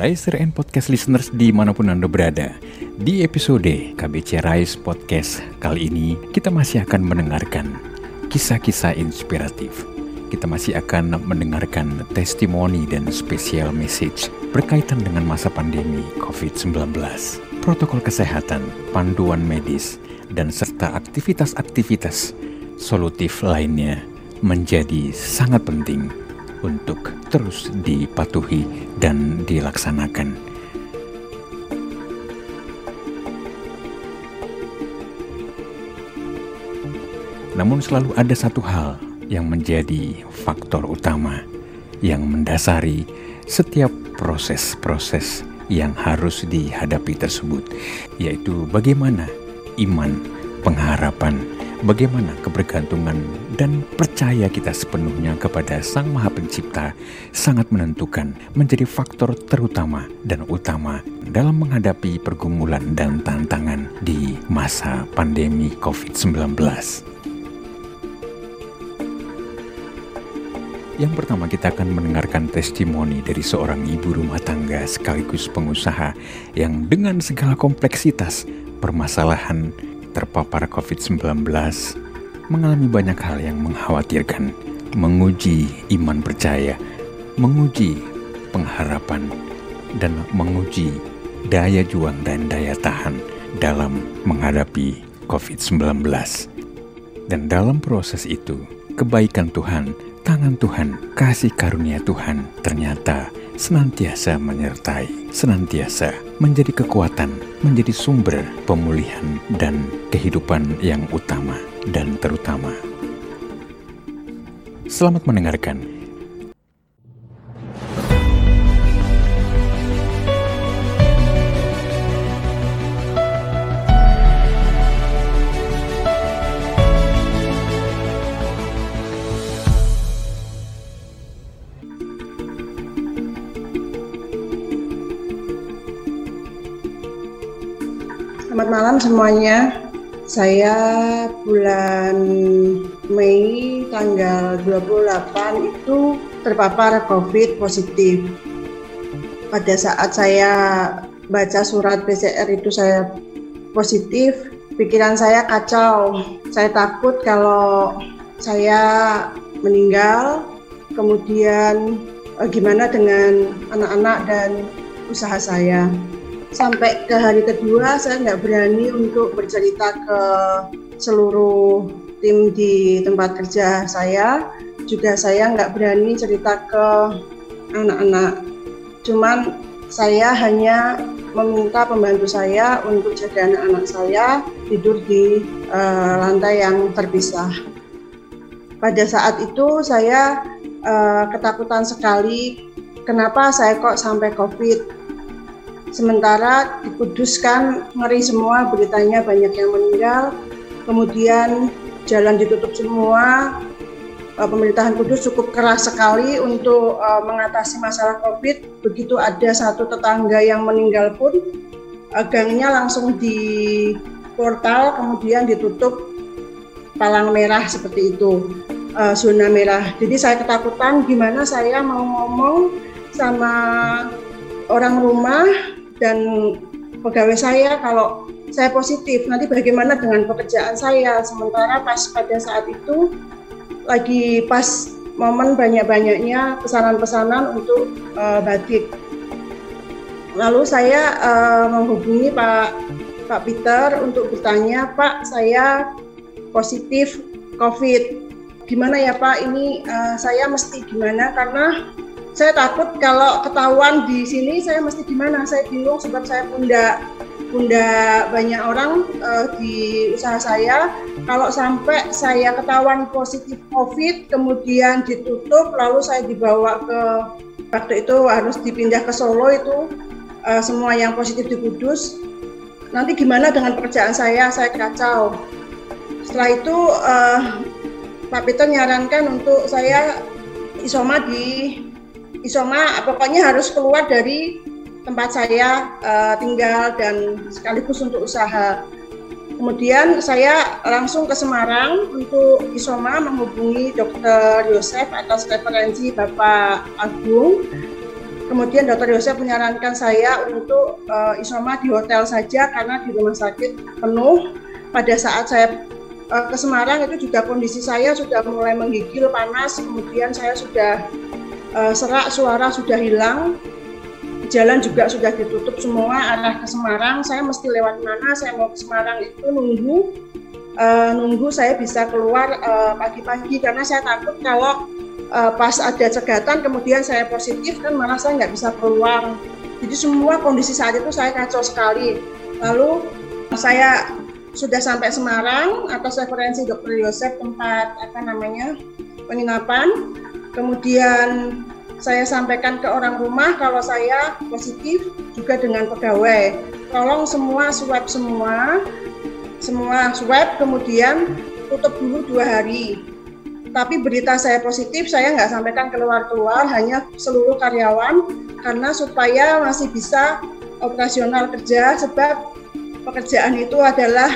Riser and Podcast listeners di mana pun Anda berada. Di episode KBC Rise Podcast kali ini, kita masih akan mendengarkan kisah-kisah inspiratif. Kita masih akan mendengarkan testimoni dan special message berkaitan dengan masa pandemi COVID-19, protokol kesehatan, panduan medis, dan serta aktivitas-aktivitas solutif lainnya menjadi sangat penting untuk terus dipatuhi dan dilaksanakan. Namun selalu ada satu hal yang menjadi faktor utama yang mendasari setiap proses-proses yang harus dihadapi tersebut, yaitu bagaimana iman, pengharapan, bagaimana kebergantungan dan percaya kita sepenuhnya kepada Sang Maha Pencipta sangat menentukan menjadi faktor terutama dan utama dalam menghadapi pergumulan dan tantangan di masa pandemi COVID-19. Yang pertama kita akan mendengarkan testimoni dari seorang ibu rumah tangga sekaligus pengusaha yang dengan segala kompleksitas permasalahan terpapar COVID-19 mengalami banyak hal yang mengkhawatirkan, menguji iman percaya, menguji pengharapan, dan menguji daya juang dan daya tahan dalam menghadapi COVID-19. Dan dalam proses itu, kebaikan Tuhan, tangan Tuhan, kasih karunia Tuhan ternyata senantiasa menyertai, senantiasa menjadi kekuatan, menjadi sumber pemulihan dan kehidupan yang utama dan terutama. Selamat mendengarkan. Semuanya. Saya bulan Mei tanggal 28 itu terpapar COVID positif. Pada saat saya baca surat PCR itu saya positif, pikiran saya kacau. Saya takut kalau saya meninggal, kemudian eh, gimana dengan anak-anak dan usaha saya sampai ke hari kedua saya nggak berani untuk bercerita ke seluruh tim di tempat kerja saya. Juga saya nggak berani cerita ke anak-anak. Cuman saya hanya meminta pembantu saya untuk jaga anak-anak saya tidur di uh, lantai yang terpisah. Pada saat itu saya uh, ketakutan sekali kenapa saya kok sampai covid Sementara di Kudus ngeri semua beritanya banyak yang meninggal, kemudian jalan ditutup semua. Eh, pemerintahan Kudus cukup keras sekali untuk uh, mengatasi masalah COVID. Begitu ada satu tetangga yang meninggal pun, uh, gangnya langsung di portal, kemudian ditutup palang merah seperti itu, zona merah. Jadi saya ketakutan gimana saya mau ngomong sama orang rumah dan pegawai saya kalau saya positif nanti bagaimana dengan pekerjaan saya? Sementara pas pada saat itu lagi pas momen banyak-banyaknya pesanan-pesanan untuk uh, batik. Lalu saya uh, menghubungi Pak Pak Peter untuk bertanya Pak saya positif COVID. Gimana ya Pak? Ini uh, saya mesti gimana? Karena saya takut kalau ketahuan di sini saya mesti gimana? Saya bingung sebab saya punda punda banyak orang uh, di usaha saya. Kalau sampai saya ketahuan positif COVID kemudian ditutup lalu saya dibawa ke waktu itu harus dipindah ke Solo itu uh, semua yang positif di Kudus nanti gimana dengan pekerjaan saya? Saya kacau. Setelah itu uh, Pak Peter nyarankan untuk saya isoma di isoma pokoknya harus keluar dari tempat saya uh, tinggal dan sekaligus untuk usaha. Kemudian saya langsung ke Semarang untuk isoma menghubungi Dokter Yosef atas referensi Bapak Agung. Kemudian dokter Yosef menyarankan saya untuk uh, isoma di hotel saja karena di rumah sakit penuh. Pada saat saya uh, ke Semarang itu juga kondisi saya sudah mulai menggigil panas, kemudian saya sudah uh, serak, suara sudah hilang, jalan juga sudah ditutup semua arah ke Semarang. Saya mesti lewat mana? Saya mau ke Semarang itu nunggu. Uh, nunggu saya bisa keluar pagi-pagi. Uh, karena saya takut kalau uh, pas ada cegatan kemudian saya positif kan malah saya nggak bisa keluar. Jadi semua kondisi saat itu saya kacau sekali. Lalu saya sudah sampai Semarang atas referensi dokter Yosef tempat apa namanya penginapan kemudian saya sampaikan ke orang rumah kalau saya positif juga dengan pegawai tolong semua swab semua semua swab kemudian tutup dulu dua hari tapi berita saya positif saya nggak sampaikan keluar-keluar hanya seluruh karyawan karena supaya masih bisa operasional kerja sebab pekerjaan itu adalah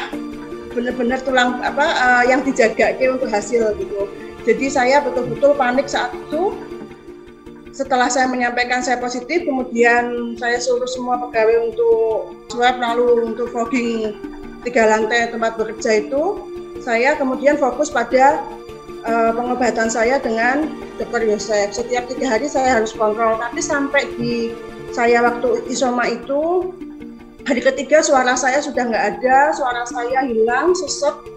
benar-benar tulang apa uh, yang dijaga untuk hasil gitu. Jadi saya betul-betul panik saat itu. Setelah saya menyampaikan saya positif, kemudian saya suruh semua pegawai untuk swab lalu untuk fogging tiga lantai tempat bekerja itu. Saya kemudian fokus pada uh, pengobatan saya dengan dokter Yosef. Setiap tiga hari saya harus kontrol, tapi sampai di saya waktu isoma itu hari ketiga suara saya sudah nggak ada, suara saya hilang, sesek.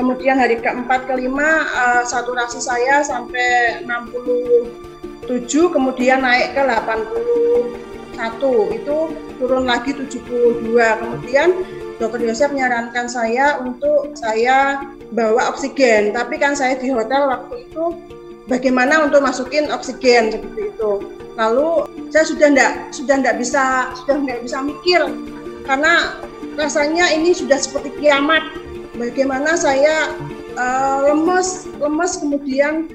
Kemudian hari keempat kelima uh, saturasi saya sampai 67, kemudian naik ke 81, itu turun lagi 72. Kemudian dokter Yosef menyarankan saya untuk saya bawa oksigen. Tapi kan saya di hotel waktu itu bagaimana untuk masukin oksigen seperti itu. Lalu saya sudah enggak sudah enggak bisa sudah enggak bisa mikir karena rasanya ini sudah seperti kiamat. Bagaimana saya uh, lemes lemes kemudian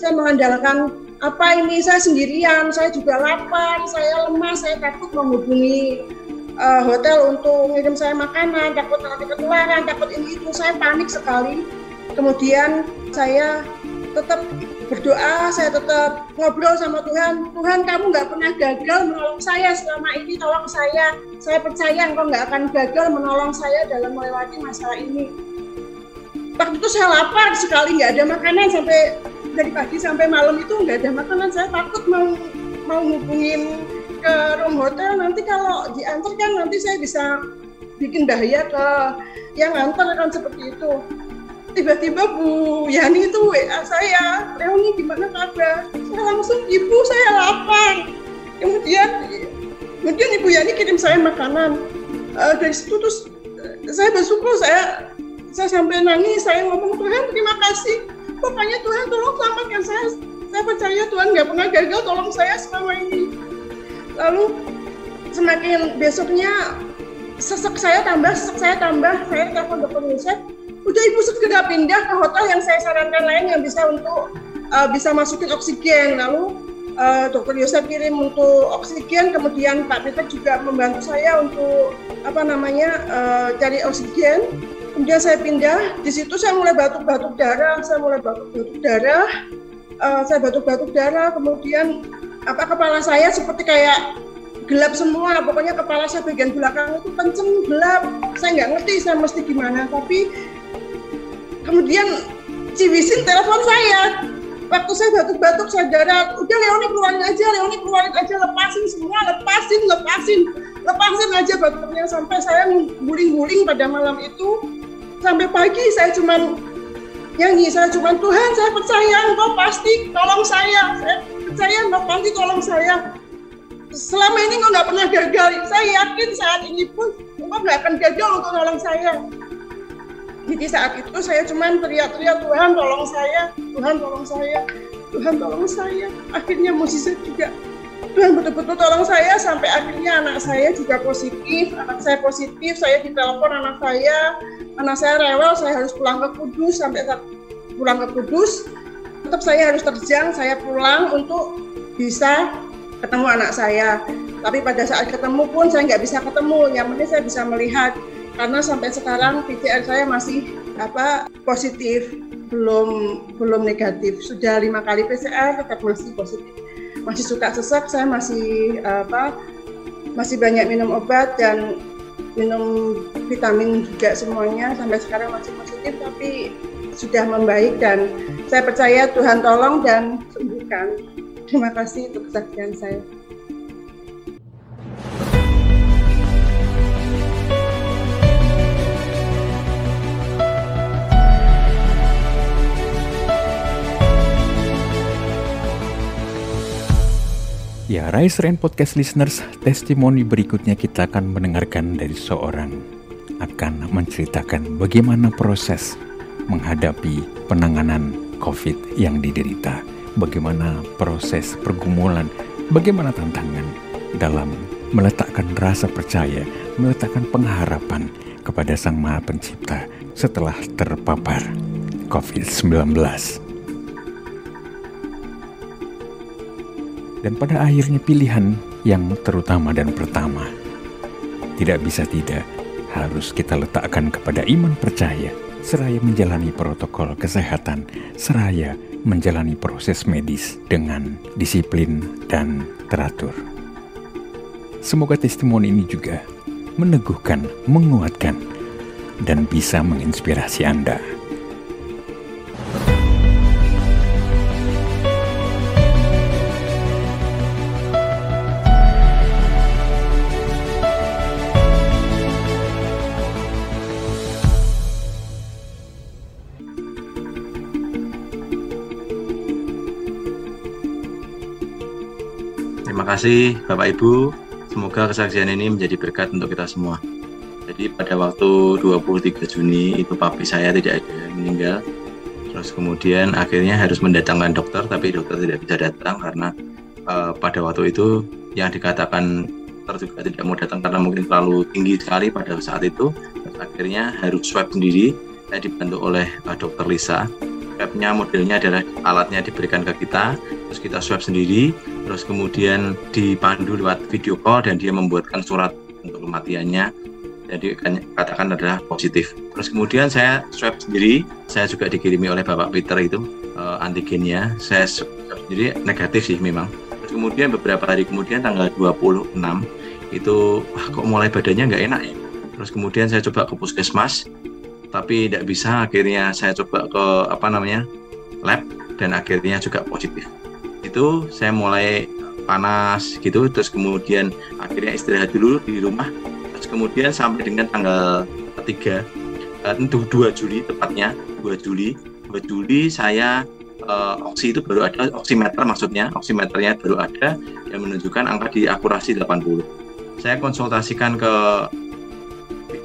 saya mengandalkan apa ini saya sendirian, saya juga lapar, saya lemas, saya takut menghubungi uh, hotel untuk ngirim saya makanan, takut nanti ketularan, takut ini itu, saya panik sekali. Kemudian saya tetap berdoa, saya tetap ngobrol sama Tuhan. Tuhan, kamu nggak pernah gagal menolong saya selama ini, tolong saya. Saya percaya engkau nggak akan gagal menolong saya dalam melewati masalah ini. Waktu itu saya lapar sekali, nggak ada makanan sampai dari pagi sampai malam itu nggak ada makanan. Saya takut mau mau hubungin ke room hotel nanti kalau diantar kan nanti saya bisa bikin bahaya ke yang antar kan seperti itu tiba-tiba Bu Yani itu WA saya Leoni gimana kabar? Saya langsung ibu saya lapar. Kemudian kemudian Ibu Yani kirim saya makanan. Uh, dari situ terus saya bersyukur saya saya sampai nangis saya ngomong Tuhan terima kasih. Pokoknya Tuhan tolong selamatkan saya. Saya percaya Tuhan nggak pernah gagal tolong saya selama ini. Lalu semakin besoknya sesek saya tambah sesek saya tambah saya telepon dokter Yusuf udah ibu segera pindah ke hotel yang saya sarankan lain yang bisa untuk uh, bisa masukin oksigen. Lalu uh, dokter Yosef kirim untuk oksigen. Kemudian Pak Peter juga membantu saya untuk apa namanya uh, cari oksigen. Kemudian saya pindah. Di situ saya mulai batuk-batuk darah. Saya mulai batuk-batuk darah. Uh, saya batuk-batuk darah. Kemudian apa kepala saya seperti kayak gelap semua. Pokoknya kepala saya bagian belakang itu kenceng gelap. Saya nggak ngerti saya mesti gimana. Tapi kemudian Ciwisin telepon saya. Waktu saya batuk-batuk saya darah udah Leoni keluarin aja Leoni keluarin aja lepasin semua lepasin lepasin lepasin aja. Batuknya sampai saya guling-guling pada malam itu. Sampai pagi saya cuman nyanyi saya cuma Tuhan saya percaya engkau pasti tolong saya saya percaya engkau pasti tolong saya. Selama ini engkau nggak pernah gagal. Saya yakin saat ini pun engkau nggak akan gagal untuk nolong saya jadi saat itu saya cuma teriak-teriak Tuhan tolong saya Tuhan tolong saya Tuhan tolong saya. Akhirnya musisi juga Tuhan betul-betul tolong saya. Sampai akhirnya anak saya juga positif anak saya positif saya ditelepon anak saya anak saya rewel saya harus pulang ke Kudus. Sampai pulang ke Kudus tetap saya harus terjang saya pulang untuk bisa ketemu anak saya. Tapi pada saat ketemu pun saya nggak bisa ketemu yang penting saya bisa melihat karena sampai sekarang PCR saya masih apa positif belum belum negatif sudah lima kali PCR tetap masih positif masih suka sesak saya masih apa masih banyak minum obat dan minum vitamin juga semuanya sampai sekarang masih positif tapi sudah membaik dan saya percaya Tuhan tolong dan sembuhkan. Terima kasih untuk kesaksian saya. Ya, Rise Rain Podcast listeners, testimoni berikutnya kita akan mendengarkan dari seorang akan menceritakan bagaimana proses menghadapi penanganan COVID yang diderita, bagaimana proses pergumulan, bagaimana tantangan dalam meletakkan rasa percaya, meletakkan pengharapan kepada Sang Maha Pencipta setelah terpapar COVID-19. Dan pada akhirnya pilihan yang terutama dan pertama. Tidak bisa tidak, harus kita letakkan kepada iman percaya, seraya menjalani protokol kesehatan, seraya menjalani proses medis dengan disiplin dan teratur. Semoga testimoni ini juga meneguhkan, menguatkan, dan bisa menginspirasi Anda. Kasih Bapak Ibu. Semoga kesaksian ini menjadi berkat untuk kita semua. Jadi pada waktu 23 Juni itu papi saya tidak ada yang meninggal. Terus kemudian akhirnya harus mendatangkan dokter, tapi dokter tidak bisa datang karena uh, pada waktu itu yang dikatakan dokter juga tidak mau datang karena mungkin terlalu tinggi sekali pada saat itu. Terus akhirnya harus swab sendiri. Saya dibantu oleh uh, dokter Lisa. Swabnya modelnya adalah alatnya diberikan ke kita, terus kita swab sendiri terus kemudian dipandu lewat video call dan dia membuatkan surat untuk kematiannya. Jadi katakan adalah positif. Terus kemudian saya swab sendiri saya juga dikirimi oleh Bapak Peter itu uh, antigennya. Saya swab sendiri negatif sih memang. Terus kemudian beberapa hari kemudian tanggal 26 itu wah, kok mulai badannya nggak enak ya? Terus kemudian saya coba ke puskesmas tapi tidak bisa akhirnya saya coba ke apa namanya lab dan akhirnya juga positif. Itu saya mulai panas gitu terus kemudian akhirnya istirahat dulu di rumah. Terus kemudian sampai dengan tanggal 3 itu 2 Juli tepatnya 2 Juli. 2 Juli saya uh, oksi itu baru ada oximeter maksudnya oximeternya baru ada yang menunjukkan angka di akurasi 80 saya konsultasikan ke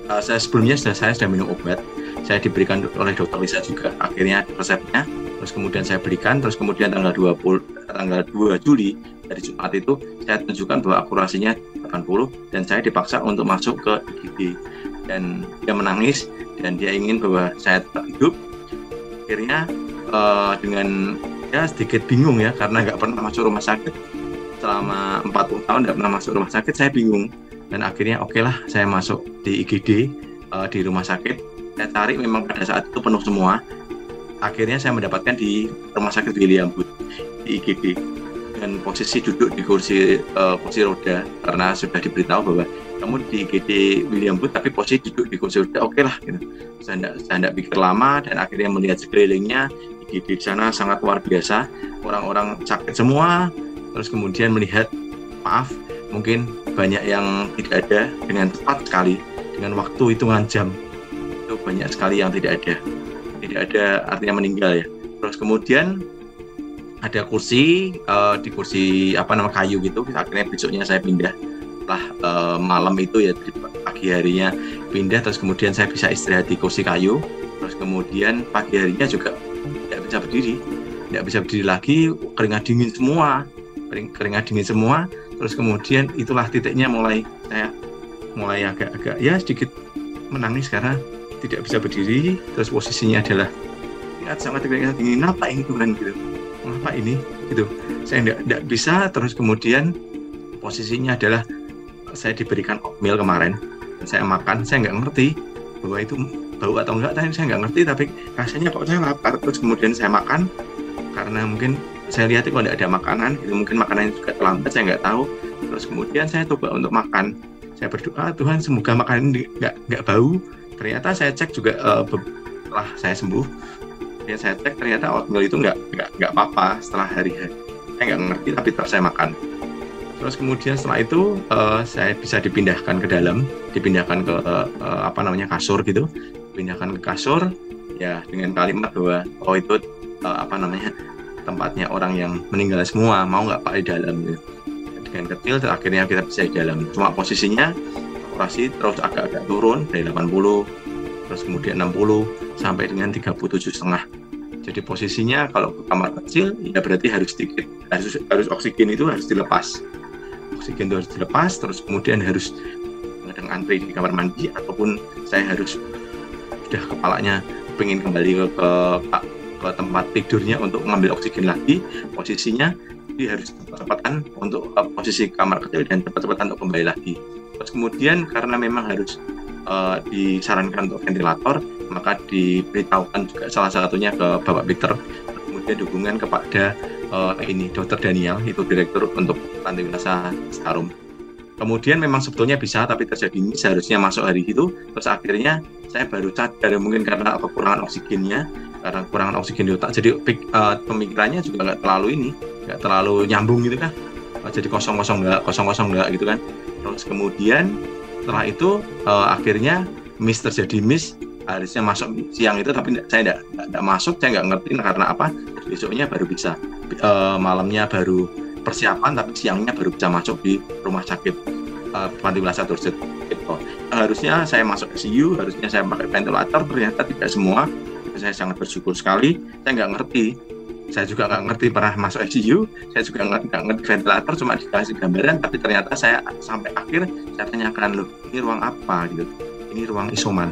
uh, saya sebelumnya sudah saya sudah minum obat. Saya diberikan oleh dokter Lisa juga. Akhirnya resepnya. Terus kemudian saya berikan. Terus kemudian tanggal 20 tanggal 2 Juli dari Jumat itu saya tunjukkan bahwa akurasinya 80 dan saya dipaksa untuk masuk ke IGD dan dia menangis dan dia ingin bahwa saya tetap hidup. Akhirnya uh, dengan ya sedikit bingung ya karena nggak pernah masuk rumah sakit. Selama 40 tahun nggak pernah masuk rumah sakit saya bingung dan akhirnya oke lah saya masuk di IGD uh, eh, di rumah sakit. Saya cari memang pada saat itu penuh semua. Akhirnya saya mendapatkan di rumah sakit William Booth di IGD dan posisi duduk di kursi uh, kursi roda karena sudah diberitahu bahwa kamu di IGD William Booth tapi posisi duduk di kursi roda oke lah gitu. saya tidak saya tidak pikir lama dan akhirnya melihat sekelilingnya IGD di sana sangat luar biasa. Orang-orang sakit semua terus kemudian melihat maaf mungkin banyak yang tidak ada dengan tepat sekali dengan waktu hitungan jam. Itu banyak sekali yang tidak ada. Tidak ada artinya meninggal ya. Terus kemudian ada kursi uh, di kursi apa nama kayu gitu. Akhirnya besoknya saya pindah. Setelah uh, malam itu ya pagi harinya pindah terus kemudian saya bisa istirahat di kursi kayu. Terus kemudian pagi harinya juga tidak bisa berdiri. Tidak bisa berdiri lagi keringat dingin semua. Keringat dingin semua terus kemudian itulah titiknya mulai saya mulai agak-agak ya sedikit menangis karena tidak bisa berdiri. Terus posisinya adalah ingat sangat tidak dingin apa ini Tuhan gitu. Apa ini gitu. Saya tidak tidak bisa. Terus kemudian posisinya adalah saya diberikan oatmeal kemarin. Saya makan saya nggak ngerti bahwa itu bau atau enggak tapi saya nggak ngerti tapi rasanya kok saya lapar. Terus kemudian saya makan karena mungkin saya lihat kok tidak ada makanan gitu mungkin makanan juga terlambat saya nggak tahu. Terus kemudian saya coba untuk makan. Saya berdoa Tuhan semoga makanan nggak nggak bau. Ternyata saya cek juga uh, setelah saya sembuh ya saya cek ternyata oatmeal itu nggak nggak nggak apa-apa setelah hari hari saya nggak ngerti tapi terus saya makan. Terus kemudian setelah itu uh, saya bisa dipindahkan ke dalam dipindahkan ke uh, apa namanya kasur gitu. Dipindahkan ke kasur ya dengan kalimat bahwa oh itu uh, apa namanya tempatnya orang yang meninggal semua mau nggak pak di dalam gitu. dengan kecil akhirnya kita bisa di dalam. Cuma posisinya operasi terus agak-agak turun dari 80 terus kemudian 60 sampai dengan 37 setengah. Jadi posisinya kalau ke kamar kecil ya berarti harus sedikit harus harus oksigen itu harus dilepas. Oksigen itu harus dilepas terus kemudian harus kadang antri di kamar mandi ataupun saya harus sudah kepalanya pengen kembali ke, ke ke tempat tidurnya untuk mengambil oksigen lagi posisinya dia harus cepat-cepatan untuk uh, posisi kamar kecil dan cepat-cepatan untuk kembali lagi. Terus kemudian karena memang harus uh, disarankan untuk ventilator maka diberitahukan juga salah satunya ke Bapak Peter. Kemudian dukungan kepada uh, ini Dokter Daniel itu direktur untuk Pantai Wilasa Starum kemudian memang sebetulnya bisa tapi terjadi ini seharusnya masuk hari itu. Terus akhirnya saya baru sadar mungkin karena kekurangan oksigennya karena kekurangan oksigen di otak. Jadi uh, pemikirannya juga nggak terlalu ini nggak terlalu nyambung gitu kan. Jadi kosong kosong nggak kosong kosong nggak gitu kan. Terus kemudian setelah itu uh, akhirnya miss terjadi miss harusnya masuk siang itu tapi saya tidak masuk saya nggak ngerti karena apa besoknya baru bisa uh, malamnya baru persiapan tapi siangnya baru bisa masuk di rumah sakit Panti Wilasa gitu. harusnya saya masuk ICU harusnya saya pakai ventilator ternyata tidak semua saya sangat bersyukur sekali. Saya nggak ngerti. Saya juga nggak ngerti pernah masuk ICU saya juga nggak, ngerti ventilator cuma dikasih gambaran tapi ternyata saya sampai akhir saya tanyakan loh ini ruang apa? Gitu. Ini ruang isoman.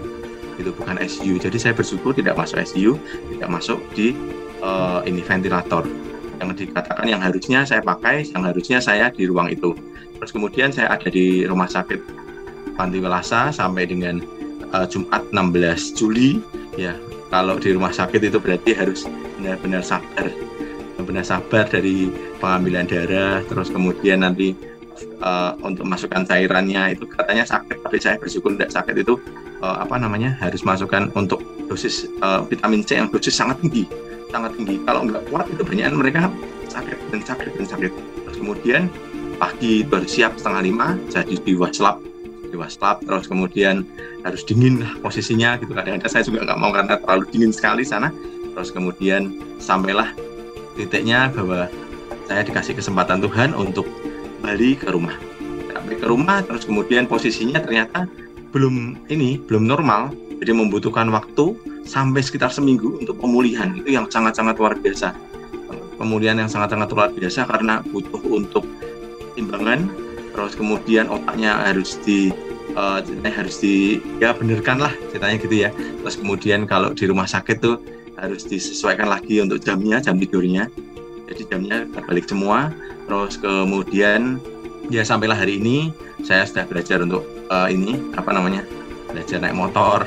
Itu bukan ICU jadi saya bersyukur tidak masuk ICU tidak masuk di uh, ini ventilator. Yang dikatakan yang harusnya saya pakai, yang harusnya saya di ruang itu. Terus kemudian saya ada di rumah sakit Panti Welasa sampai dengan uh, Jumat 16 Juli. Ya, kalau di rumah sakit itu berarti harus benar-benar sabar, benar sabar dari pengambilan darah, terus kemudian nanti uh, untuk masukkan cairannya itu katanya sakit, tapi saya bersyukur tidak sakit itu uh, apa namanya harus masukkan untuk dosis uh, vitamin C yang dosis sangat tinggi. Sangat tinggi. Kalau nggak kuat itu banyak mereka sakit dan sakit dan sakit. Terus kemudian pagi bersiap setengah lima jadi di waslap di waslap terus kemudian harus dingin lah posisinya gitu. Kadang-kadang saya juga nggak mau karena terlalu dingin sekali sana. Terus kemudian sampailah titiknya bahwa saya dikasih kesempatan Tuhan untuk balik ke rumah. Sampai ke rumah terus kemudian posisinya ternyata belum ini belum normal. Jadi membutuhkan waktu sampai sekitar seminggu untuk pemulihan. Itu yang sangat-sangat luar biasa. Pemulihan yang sangat-sangat luar biasa karena butuh untuk timbangan. Terus kemudian otaknya harus di uh, harus di ya benerkan lah ceritanya gitu ya. Terus kemudian kalau di rumah sakit tuh harus disesuaikan lagi untuk jamnya jam tidurnya. Jadi jamnya terbalik semua. Terus kemudian ya sampailah hari ini saya sudah belajar untuk uh, ini apa namanya belajar naik motor.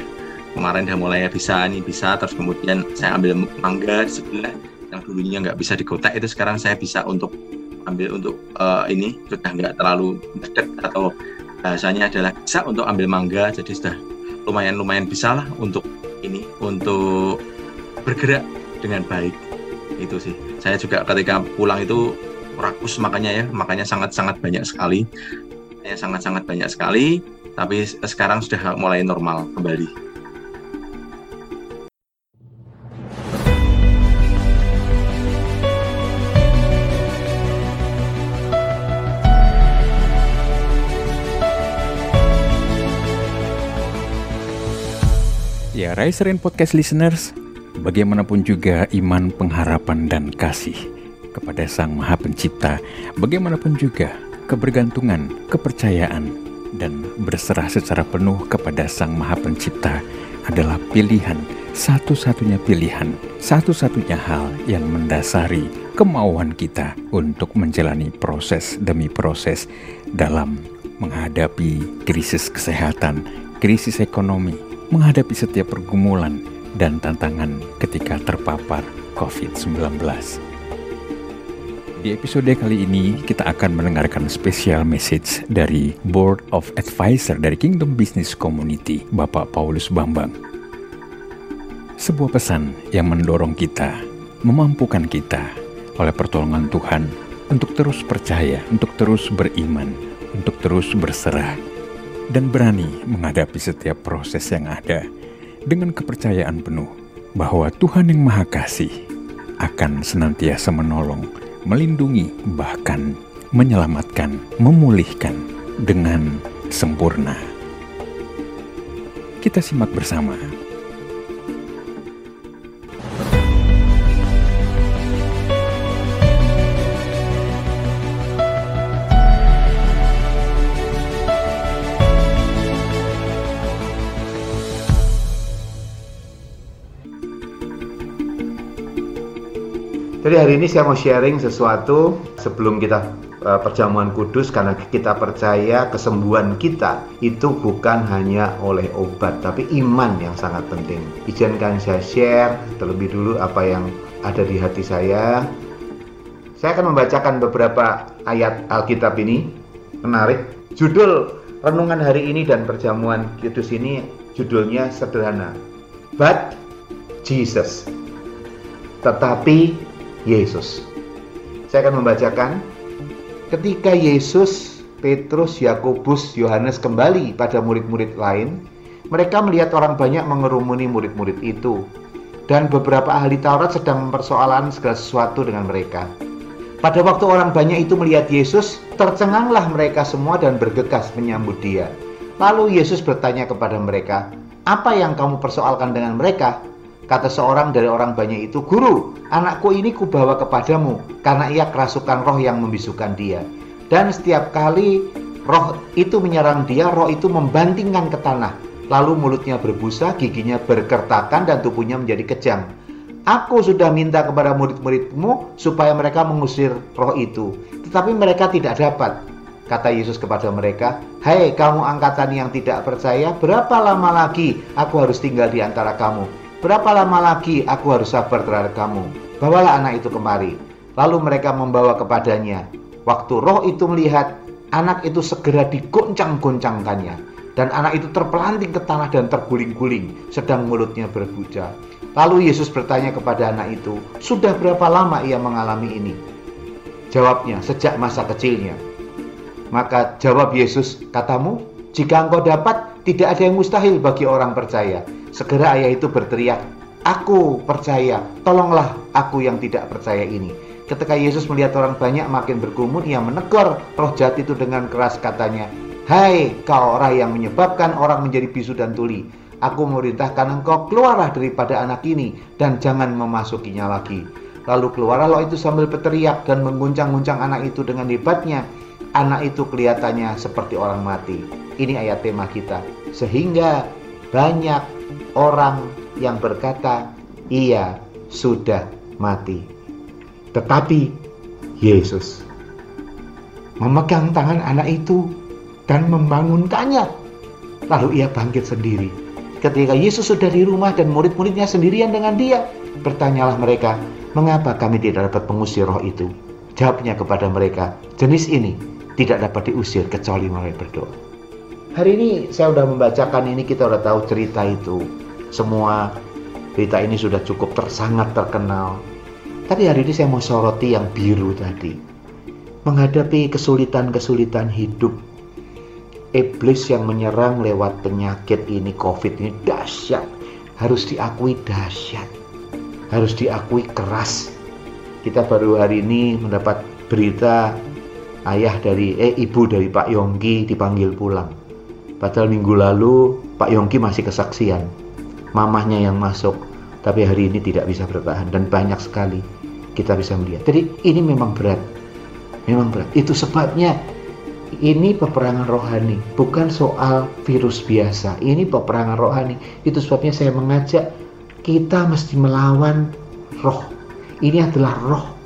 Kemarin udah mulai bisa nih bisa. Terus kemudian saya ambil mangga di sebelah yang dulunya nggak bisa digotek itu sekarang saya bisa untuk ambil untuk uh, ini sudah nggak terlalu dekat atau bahasanya adalah bisa untuk ambil mangga jadi sudah lumayan lumayan bisa lah untuk ini untuk bergerak dengan baik. Itu sih. Saya juga ketika pulang itu rakus makanya ya makanya sangat sangat banyak sekali. Sangat sangat banyak sekali tapi sekarang sudah mulai normal kembali Riserin Podcast Listeners, bagaimanapun juga iman, pengharapan, dan kasih kepada Sang Maha Pencipta, bagaimanapun juga kebergantungan, kepercayaan, dan berserah secara penuh kepada Sang Maha Pencipta adalah pilihan, satu-satunya pilihan, satu-satunya hal yang mendasari kemauan kita untuk menjalani proses demi proses dalam menghadapi krisis kesehatan, krisis ekonomi, menghadapi setiap pergumulan dan tantangan ketika terpapar COVID-19. Di episode kali ini kita akan mendengarkan special message dari Board of Advisor dari Kingdom Business Community, Bapak Paulus Bambang. Sebuah pesan yang mendorong kita, memampukan kita oleh pertolongan Tuhan untuk terus percaya, untuk terus beriman, untuk terus berserah, dan berani menghadapi setiap proses yang ada dengan kepercayaan penuh bahwa Tuhan yang Maha Kasih akan senantiasa menolong melindungi, bahkan menyelamatkan, memulihkan dengan sempurna. Kita simak bersama. Jadi hari ini saya mau sharing sesuatu sebelum kita uh, perjamuan kudus karena kita percaya kesembuhan kita itu bukan hanya oleh obat tapi iman yang sangat penting. Izinkan saya share terlebih dulu apa yang ada di hati saya. Saya akan membacakan beberapa ayat Alkitab ini menarik. Judul renungan hari ini dan perjamuan kudus ini judulnya sederhana. But Jesus. Tetapi Yesus. Saya akan membacakan ketika Yesus, Petrus, Yakobus, Yohanes kembali pada murid-murid lain, mereka melihat orang banyak mengerumuni murid-murid itu dan beberapa ahli Taurat sedang mempersoalkan segala sesuatu dengan mereka. Pada waktu orang banyak itu melihat Yesus, tercenganglah mereka semua dan bergegas menyambut dia. Lalu Yesus bertanya kepada mereka, "Apa yang kamu persoalkan dengan mereka?" Kata seorang dari orang banyak itu, Guru, anakku ini kubawa kepadamu, karena ia kerasukan roh yang membisukan dia. Dan setiap kali roh itu menyerang dia, roh itu membantingkan ke tanah. Lalu mulutnya berbusa, giginya berkertakan, dan tubuhnya menjadi kejam. Aku sudah minta kepada murid-muridmu supaya mereka mengusir roh itu, tetapi mereka tidak dapat. Kata Yesus kepada mereka, "Hai kamu angkatan yang tidak percaya, berapa lama lagi aku harus tinggal di antara kamu? Berapa lama lagi aku harus sabar terhadap kamu? Bawalah anak itu kemari. Lalu mereka membawa kepadanya. Waktu roh itu melihat, anak itu segera digoncang-goncangkannya. Dan anak itu terpelanting ke tanah dan terguling-guling, sedang mulutnya berbuja. Lalu Yesus bertanya kepada anak itu, sudah berapa lama ia mengalami ini? Jawabnya, sejak masa kecilnya. Maka jawab Yesus, katamu, jika engkau dapat, tidak ada yang mustahil bagi orang percaya. Segera ayah itu berteriak, Aku percaya, tolonglah aku yang tidak percaya ini. Ketika Yesus melihat orang banyak makin berkumun, ia menegur roh jahat itu dengan keras katanya, Hai kau orang yang menyebabkan orang menjadi bisu dan tuli. Aku memerintahkan engkau keluarlah daripada anak ini dan jangan memasukinya lagi. Lalu keluarlah roh itu sambil berteriak dan mengguncang-guncang anak itu dengan hebatnya. Anak itu kelihatannya seperti orang mati. Ini ayat tema kita. Sehingga banyak orang yang berkata, "Ia sudah mati." Tetapi Yesus memegang tangan anak itu dan membangunkannya. Lalu ia bangkit sendiri. Ketika Yesus sudah di rumah dan murid-muridnya sendirian dengan dia, bertanyalah mereka, "Mengapa kami tidak dapat mengusir roh itu?" Jawabnya kepada mereka, "Jenis ini tidak dapat diusir kecuali melalui berdoa." Hari ini saya sudah membacakan ini kita sudah tahu cerita itu semua berita ini sudah cukup tersangat terkenal. Tapi hari ini saya mau soroti yang biru tadi. Menghadapi kesulitan-kesulitan hidup, iblis yang menyerang lewat penyakit ini, COVID ini dahsyat. Harus diakui dahsyat. Harus diakui keras. Kita baru hari ini mendapat berita ayah dari eh ibu dari Pak Yongki dipanggil pulang. Padahal minggu lalu Pak Yongki masih kesaksian. Mamahnya yang masuk tapi hari ini tidak bisa bertahan dan banyak sekali kita bisa melihat. Jadi ini memang berat. Memang berat. Itu sebabnya ini peperangan rohani bukan soal virus biasa. Ini peperangan rohani. Itu sebabnya saya mengajak kita mesti melawan roh. Ini adalah roh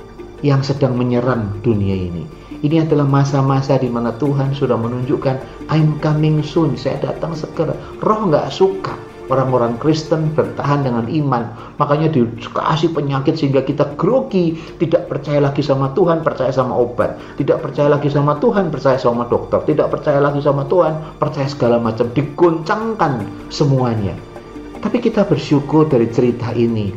yang sedang menyerang dunia ini ini adalah masa-masa di mana Tuhan sudah menunjukkan I'm coming soon saya datang segera roh nggak suka orang-orang Kristen bertahan dengan iman. Makanya dikasih penyakit sehingga kita grogi, tidak percaya lagi sama Tuhan, percaya sama obat. Tidak percaya lagi sama Tuhan, percaya sama dokter. Tidak percaya lagi sama Tuhan, percaya segala macam. Digoncangkan semuanya. Tapi kita bersyukur dari cerita ini.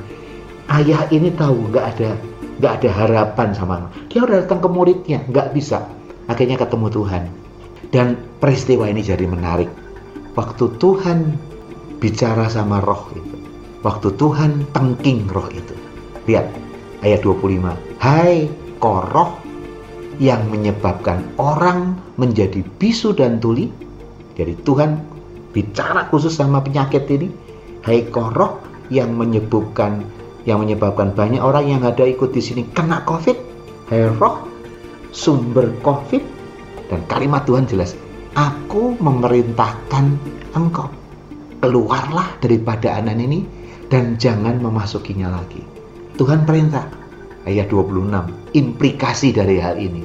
Ayah ini tahu nggak ada nggak ada harapan sama dia udah datang ke muridnya nggak bisa akhirnya ketemu Tuhan dan peristiwa ini jadi menarik waktu Tuhan bicara sama roh itu. Waktu Tuhan tengking roh itu. Lihat ayat 25. Hai koroh yang menyebabkan orang menjadi bisu dan tuli. Jadi Tuhan bicara khusus sama penyakit ini. Hai koroh yang menyebabkan yang menyebabkan banyak orang yang ada ikut di sini kena COVID. Hai roh sumber COVID dan kalimat Tuhan jelas. Aku memerintahkan engkau keluarlah daripada anak ini dan jangan memasukinya lagi. Tuhan perintah. Ayat 26, implikasi dari hal ini.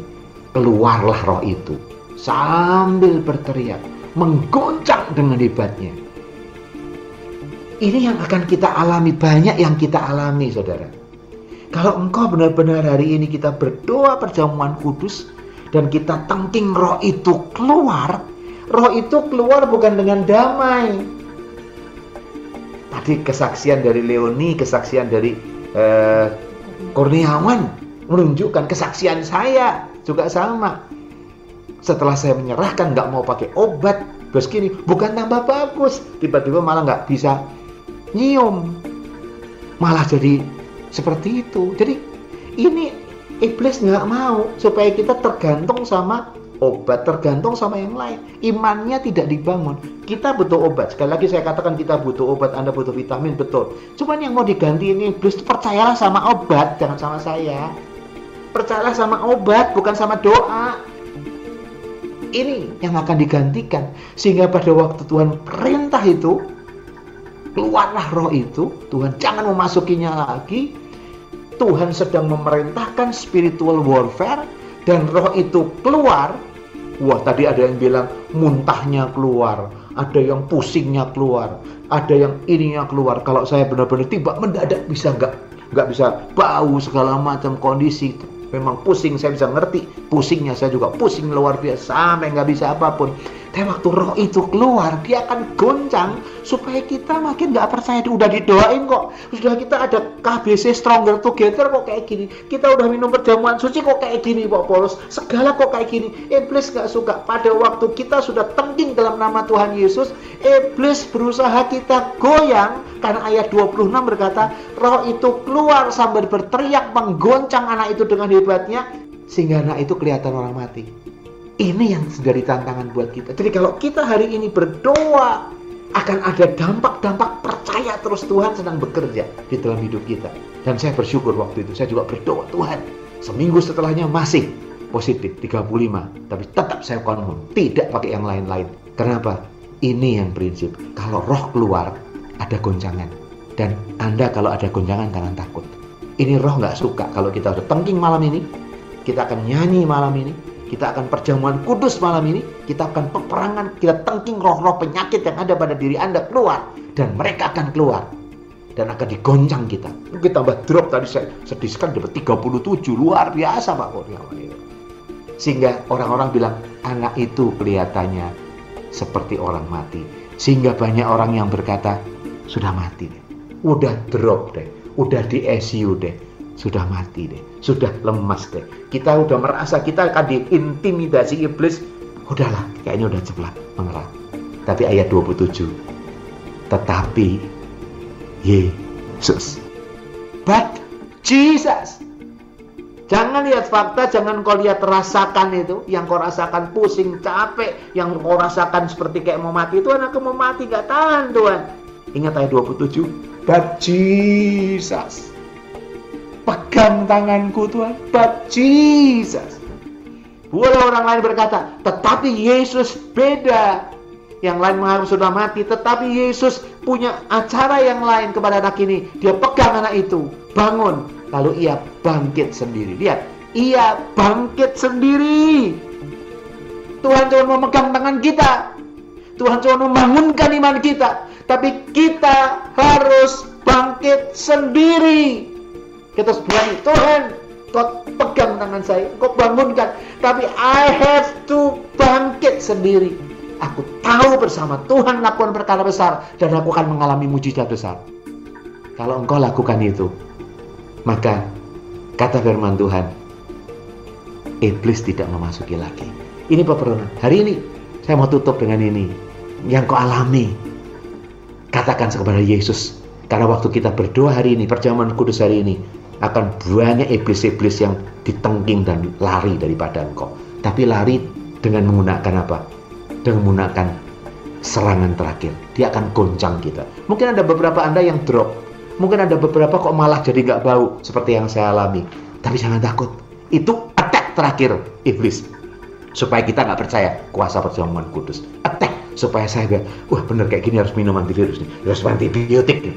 Keluarlah roh itu sambil berteriak, menggoncang dengan hebatnya. Ini yang akan kita alami, banyak yang kita alami saudara. Kalau engkau benar-benar hari ini kita berdoa perjamuan kudus dan kita tengking roh itu keluar, roh itu keluar bukan dengan damai, tadi kesaksian dari Leoni, kesaksian dari eh, Kurniawan menunjukkan kesaksian saya juga sama. Setelah saya menyerahkan nggak mau pakai obat, bos kini bukan tambah bagus, tiba-tiba malah nggak bisa nyium, malah jadi seperti itu. Jadi ini iblis nggak mau supaya kita tergantung sama obat tergantung sama yang lain. Imannya tidak dibangun. Kita butuh obat. Sekali lagi saya katakan kita butuh obat, Anda butuh vitamin, betul. Cuman yang mau diganti ini iblis percayalah sama obat, jangan sama saya. Percayalah sama obat, bukan sama doa. Ini yang akan digantikan. Sehingga pada waktu Tuhan perintah itu, keluarlah roh itu, Tuhan jangan memasukinya lagi. Tuhan sedang memerintahkan spiritual warfare dan roh itu keluar. Wah tadi ada yang bilang muntahnya keluar, ada yang pusingnya keluar, ada yang ininya keluar. Kalau saya benar-benar tiba mendadak bisa nggak nggak bisa. Bau segala macam kondisi memang pusing saya bisa ngerti. Pusingnya saya juga pusing luar biasa sampai nggak bisa apa pun tapi waktu roh itu keluar dia akan goncang supaya kita makin nggak percaya. Udah didoain kok. Sudah kita ada KBC stronger together kok kayak gini. Kita udah minum perjamuan suci kok kayak gini Pak Polos. Segala kok kayak gini. Iblis nggak suka. Pada waktu kita sudah tengking dalam nama Tuhan Yesus iblis berusaha kita goyang. Karena ayat 26 berkata roh itu keluar sambil berteriak menggoncang anak itu dengan hebatnya sehingga anak itu kelihatan orang mati. Ini yang dari tantangan buat kita. Jadi kalau kita hari ini berdoa akan ada dampak-dampak percaya terus Tuhan sedang bekerja di dalam hidup kita. Dan saya bersyukur waktu itu saya juga berdoa Tuhan. Seminggu setelahnya masih positif 35, tapi tetap saya confirm tidak pakai yang lain-lain. Kenapa? Ini yang prinsip. Kalau roh keluar ada goncangan. Dan Anda kalau ada goncangan jangan takut ini roh nggak suka kalau kita udah tengking malam ini, kita akan nyanyi malam ini, kita akan perjamuan kudus malam ini, kita akan peperangan, kita tengking roh-roh penyakit yang ada pada diri Anda keluar dan mereka akan keluar dan akan digoncang kita. Kita tambah drop tadi saya sedih sekali dapat 37 luar biasa Pak Kurniawan itu. Sehingga orang-orang bilang anak itu kelihatannya seperti orang mati. Sehingga banyak orang yang berkata sudah mati deh. Udah drop deh udah di ICU deh sudah mati deh sudah lemas deh kita udah merasa kita akan diintimidasi iblis udahlah kayaknya udah cepat mengerah tapi ayat 27 tetapi Yesus but Jesus Jangan lihat fakta, jangan kau lihat rasakan itu. Yang kau rasakan pusing, capek. Yang kau rasakan seperti kayak mau mati. Tuhan aku mau mati, gak tahan Tuhan. Ingat ayat 27 but Jesus. Pegang tanganku Tuhan, but Jesus. Boleh orang lain berkata, tetapi Yesus beda. Yang lain mengaku sudah mati, tetapi Yesus punya acara yang lain kepada anak ini. Dia pegang anak itu, bangun, lalu ia bangkit sendiri. Lihat, ia bangkit sendiri. Tuhan cuma memegang tangan kita. Tuhan cuma membangunkan iman kita. Tapi kita harus bangkit sendiri. Kita berani, Tuhan, kau pegang tangan saya, kau bangunkan. Tapi I have to bangkit sendiri. Aku tahu bersama Tuhan lakukan perkara besar dan aku akan mengalami mujizat besar. Kalau engkau lakukan itu, maka kata firman Tuhan, iblis tidak memasuki lagi. Ini peperonan. Hari ini saya mau tutup dengan ini. Yang kau alami, katakan kepada Yesus. Karena waktu kita berdoa hari ini, perjamuan kudus hari ini, akan banyak iblis-iblis yang ditengking dan lari daripada engkau. Tapi lari dengan menggunakan apa? Dengan menggunakan serangan terakhir. Dia akan goncang kita. Mungkin ada beberapa Anda yang drop. Mungkin ada beberapa kok malah jadi nggak bau seperti yang saya alami. Tapi jangan takut. Itu attack terakhir iblis. Supaya kita nggak percaya kuasa perjamuan kudus. Attack supaya saya gak, wah bener kayak gini harus minum antivirus nih, harus antibiotik nih.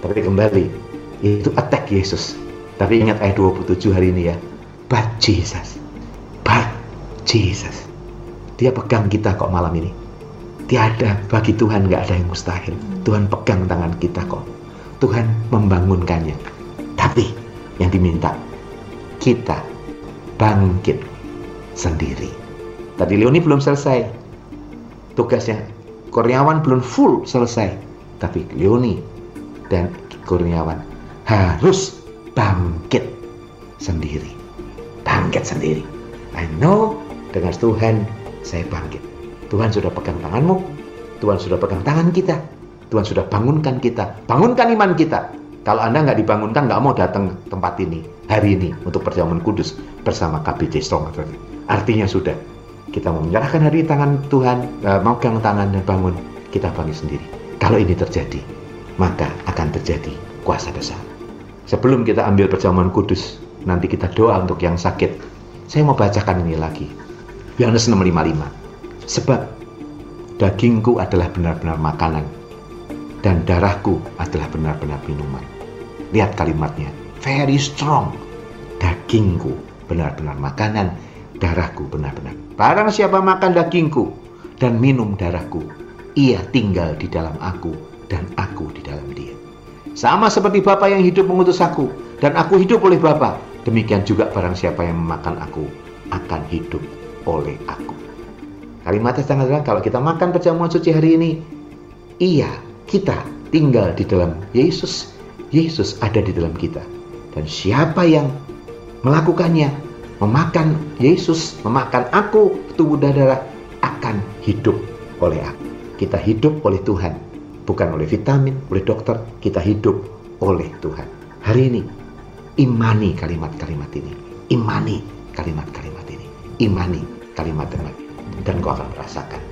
Tapi kembali, itu attack Yesus. Tapi ingat ayat 27 hari ini ya, but Jesus, but Jesus. Dia pegang kita kok malam ini. Tiada bagi Tuhan nggak ada yang mustahil. Tuhan pegang tangan kita kok. Tuhan membangunkannya. Tapi yang diminta kita bangkit sendiri. Tadi Leoni belum selesai tugasnya. Kurniawan belum full selesai, tapi Leoni dan Kurniawan harus bangkit sendiri. Bangkit sendiri. I know dengan Tuhan saya bangkit. Tuhan sudah pegang tanganmu, Tuhan sudah pegang tangan kita, Tuhan sudah bangunkan kita, bangunkan iman kita. Kalau Anda nggak dibangunkan, nggak mau datang tempat ini hari ini untuk perjamuan kudus bersama KBC Strong Artinya sudah, kita mau menyerahkan hari tangan Tuhan, uh, megang tangan dan bangun, kita bangun sendiri. Kalau ini terjadi, maka akan terjadi kuasa besar. Sebelum kita ambil perjamuan kudus, nanti kita doa untuk yang sakit. Saya mau bacakan ini lagi. Yohanes 655. Sebab dagingku adalah benar-benar makanan dan darahku adalah benar-benar minuman. Lihat kalimatnya, very strong. Dagingku benar-benar makanan, darahku benar-benar. Barang siapa makan dagingku dan minum darahku, ia tinggal di dalam aku dan aku di dalam dia. Sama seperti Bapa yang hidup mengutus aku dan aku hidup oleh Bapa, demikian juga barang siapa yang memakan aku akan hidup oleh aku. Kalimatnya sangat jelas kalau kita makan perjamuan suci hari ini, iya kita tinggal di dalam Yesus. Yesus ada di dalam kita. Dan siapa yang melakukannya, memakan Yesus, memakan aku, tubuh dan darah, akan hidup oleh aku. Kita hidup oleh Tuhan, bukan oleh vitamin, oleh dokter. Kita hidup oleh Tuhan. Hari ini, imani kalimat-kalimat ini. Imani kalimat-kalimat ini. Imani kalimat-kalimat dan kau akan merasakan